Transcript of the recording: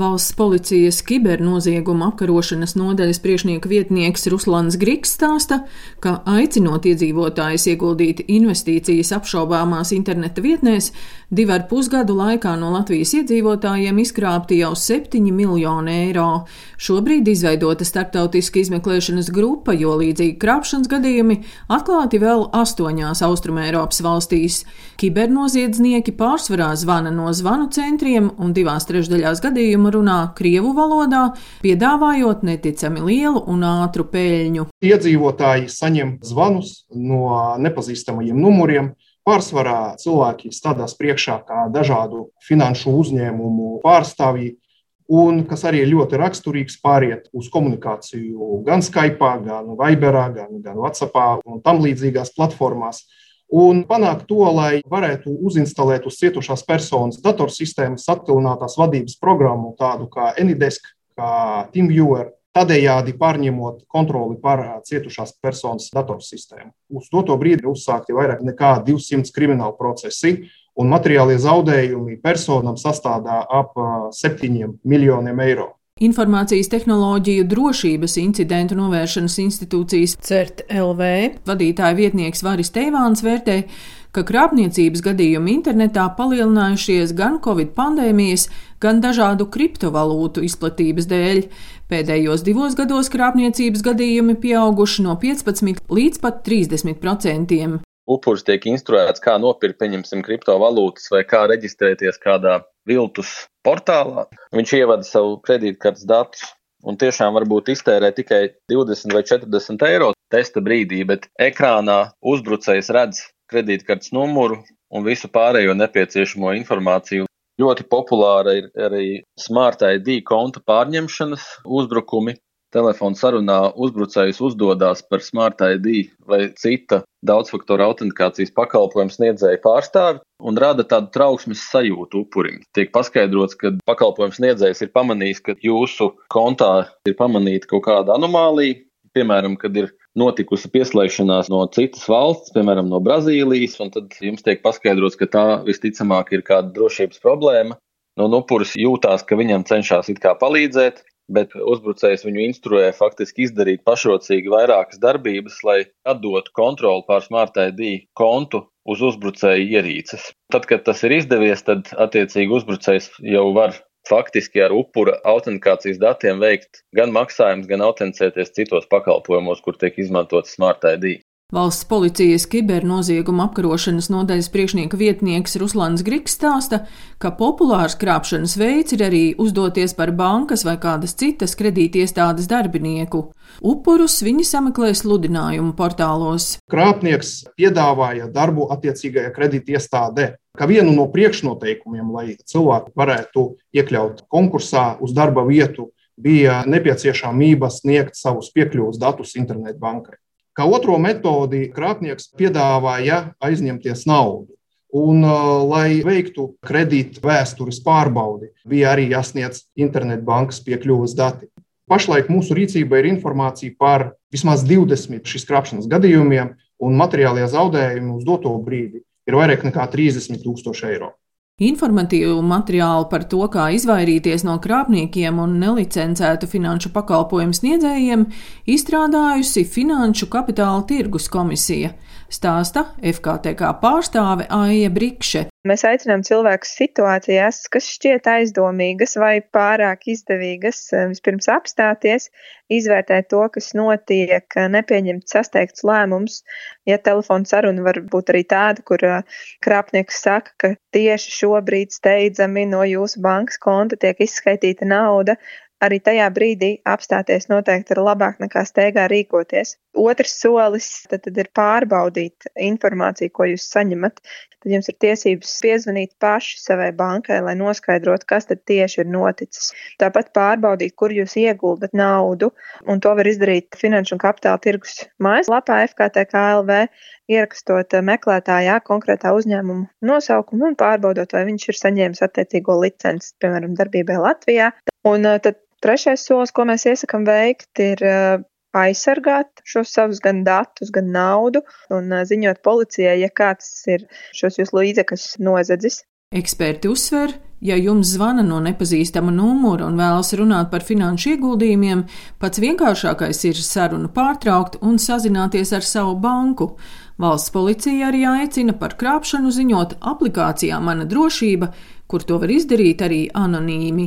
Valsts policijas kibernozieguma apkarošanas nodaļas priekšnieka vietnieks Ruslans Grigs stāsta, ka aicinot iedzīvotājus ieguldīt investīcijas apšaubāmās interneta vietnēs, divu ar pusgadu laikā no Latvijas iedzīvotājiem izkrāpti jau 7 miljoni eiro. Šobrīd izveidota starptautiska izmeklēšanas grupa, jo līdzīgi krāpšanas gadījumi atklāti vēl astoņās Austrumēropas valstīs. Kibernoziedznieki pārsvarā zvana no zvanu centriem un divās trešdaļās gadījumu runā krievu valodā, piedāvājot neticami lielu un ātru peļņu. Iedzīvotāji saņem zvanus no nepazīstamajiem numuriem. Pārsvarā cilvēki stādās priekšā kā dažādu finanšu uzņēmumu pārstāvji, un kas arī ir ļoti raksturīgs, pāriet uz komunikāciju gan Skype, gan Viberā, gan, gan WhatsApp un tam līdzīgās platformās un panākt to, lai varētu uzinstalēt uz cietušās personas datorsistēmas attālinātās vadības programmu, tādu kā Anydesk, kā TeamViewer, tādējādi pārņemot kontroli pār cietušās personas datorsistēmu. Uz to brīdi ir uzsākti vairāk nekā 200 krimināli procesi, un materiālie zaudējumi personam sastāvdā ap 7 miljoniem eiro. Informācijas tehnoloģiju drošības incidentu novēršanas institūcijas CERT LV vadītāja vietnieks Varis Teivāns vērtē, ka krāpniecības gadījumi internetā palielinājušies gan Covid pandēmijas, gan dažādu kriptovalūtu izplatības dēļ. Pēdējos divos gados krāpniecības gadījumi pieauguši no 15 līdz pat 30 procentiem upuris tiek instruēts, kā nopirkt, pieņemsim, kriptovalūtas vai kā reģistrēties kādā viltus portālā. Viņš ievada savu kredītkartes datus un tiešām varbūt iztērē tikai 20 vai 40 eiro testa brīdī, bet ekrānā uzbrucējs redz kredītkartes numuru un visu pārējo nepieciešamo informāciju. Ļoti populāra ir arī Smart ID konta pārņemšanas uzbrukumi, telefona sarunā uzbrucējs uzdodās par Smart ID vai cita daudzfaktoru autentikācijas pakalpojumu sniedzēju pārstāvi un rada tādu trauksmes sajūtu upurim. Tiek paskaidrots, ka pakalpojumu sniedzējs ir pamanījis, ka jūsu kontā ir pamanīta kaut kāda anomālija, piemēram, kad ir notikusi pieslēgšanās no citas valsts, piemēram, no Brazīlijas, un tad jums tiek paskaidrots, ka tā visticamāk ir kāda drošības problēma. No upuris jūtās, ka viņam cenšas it kā palīdzēt, bet uzbrucējs viņu instruē faktiski izdarīt pašrocīgi vairākas darbības, lai atdotu kontroli pār Smart ID kontu uz uzbrucēju ierīces. Tad, kad tas ir izdevies, tad attiecīgi uzbrucējs jau var faktiski ar upura autentikācijas datiem veikt gan maksājumus, gan autenticēties citos pakalpojumos, kur tiek izmantots Smart ID. Valsts policijas kibernozieguma apkarošanas nodaļas priekšnieka vietnieks Ruslans Grigs stāsta, ka populārs krāpšanas veids ir arī uzdoties par bankas vai kādas citas kredītiestādes darbinieku. Upurus viņi sameklē sludinājumu portālos. Krāpnieks piedāvāja darbu attiecīgajā kredītiestādē. Kā vienu no priekšnoteikumiem, lai cilvēki varētu iekļaut konkursā uz darba vietu, bija nepieciešamība sniegt savus piekļuves datus internetbankai. Kā otro metodi krāpnieks piedāvāja aizņemties naudu. Un, lai veiktu kredīta vēstures pārbaudi, bija arī jāsniedz internetbankas piekļuves dati. Pašlaik mūsu rīcībā ir informācija par vismaz 20 šīs krāpšanas gadījumiem, un materiālie zaudējumi uz doto brīdi ir vairāk nekā 30 tūkstoši eiro. Informatīvu materiālu par to, kā izvairīties no krāpniekiem un nelicencētu finanšu pakalpojumu sniedzējiem, izstrādājusi Finanšu kapitāla tirgus komisija, stāsta FKTK pārstāve Aija Brikše. Mēs aicinām cilvēkus situācijās, kas šķiet aizdomīgas vai pārāk izdevīgas, eh, vispirms apstāties, izvērtēt to, kas notiek, eh, nepieņemt sasteigts lēmums. Ja telefona saruna var būt arī tāda, kur eh, krāpnieks saka, ka tieši šobrīd steidzami no jūsu bankas konta tiek izskaitīta nauda, arī tajā brīdī apstāties noteikti ir labāk nekā steigā rīkoties. Otrs solis tad, tad ir pārbaudīt informāciju, ko jūs saņemat. Tad jums ir tiesības piezvanīt paši savai bankai, lai noskaidrotu, kas tad tieši ir noticis. Tāpat pārbaudīt, kur jūs ieguldat naudu, un to var izdarīt Finanšu un kapitāla tirgus mājaslapā FKTKLV, ierakstot meklētājā konkrētā uzņēmuma nosaukumu un pārbaudot, vai viņš ir saņēmis attiecīgo licenci, piemēram, darbībai Latvijā. Un tad Trešais solis, ko mēs iesakām veikt, ir aizsargāt šos savus gan datus, gan naudu un ziņot policijai, ja kāds ir šos jūsu līdzekļus nozadzis. Eksperti uzsver, ja jums zvana no nepazīstama numura un vēlas runāt par finanšu ieguldījumiem, pats vienkāršākais ir sarunu pārtraukt un sazināties ar savu banku. Valsts policija arī aicina par krāpšanu ziņot aplikācijā Mana drošība, kur to var izdarīt arī anonīmi.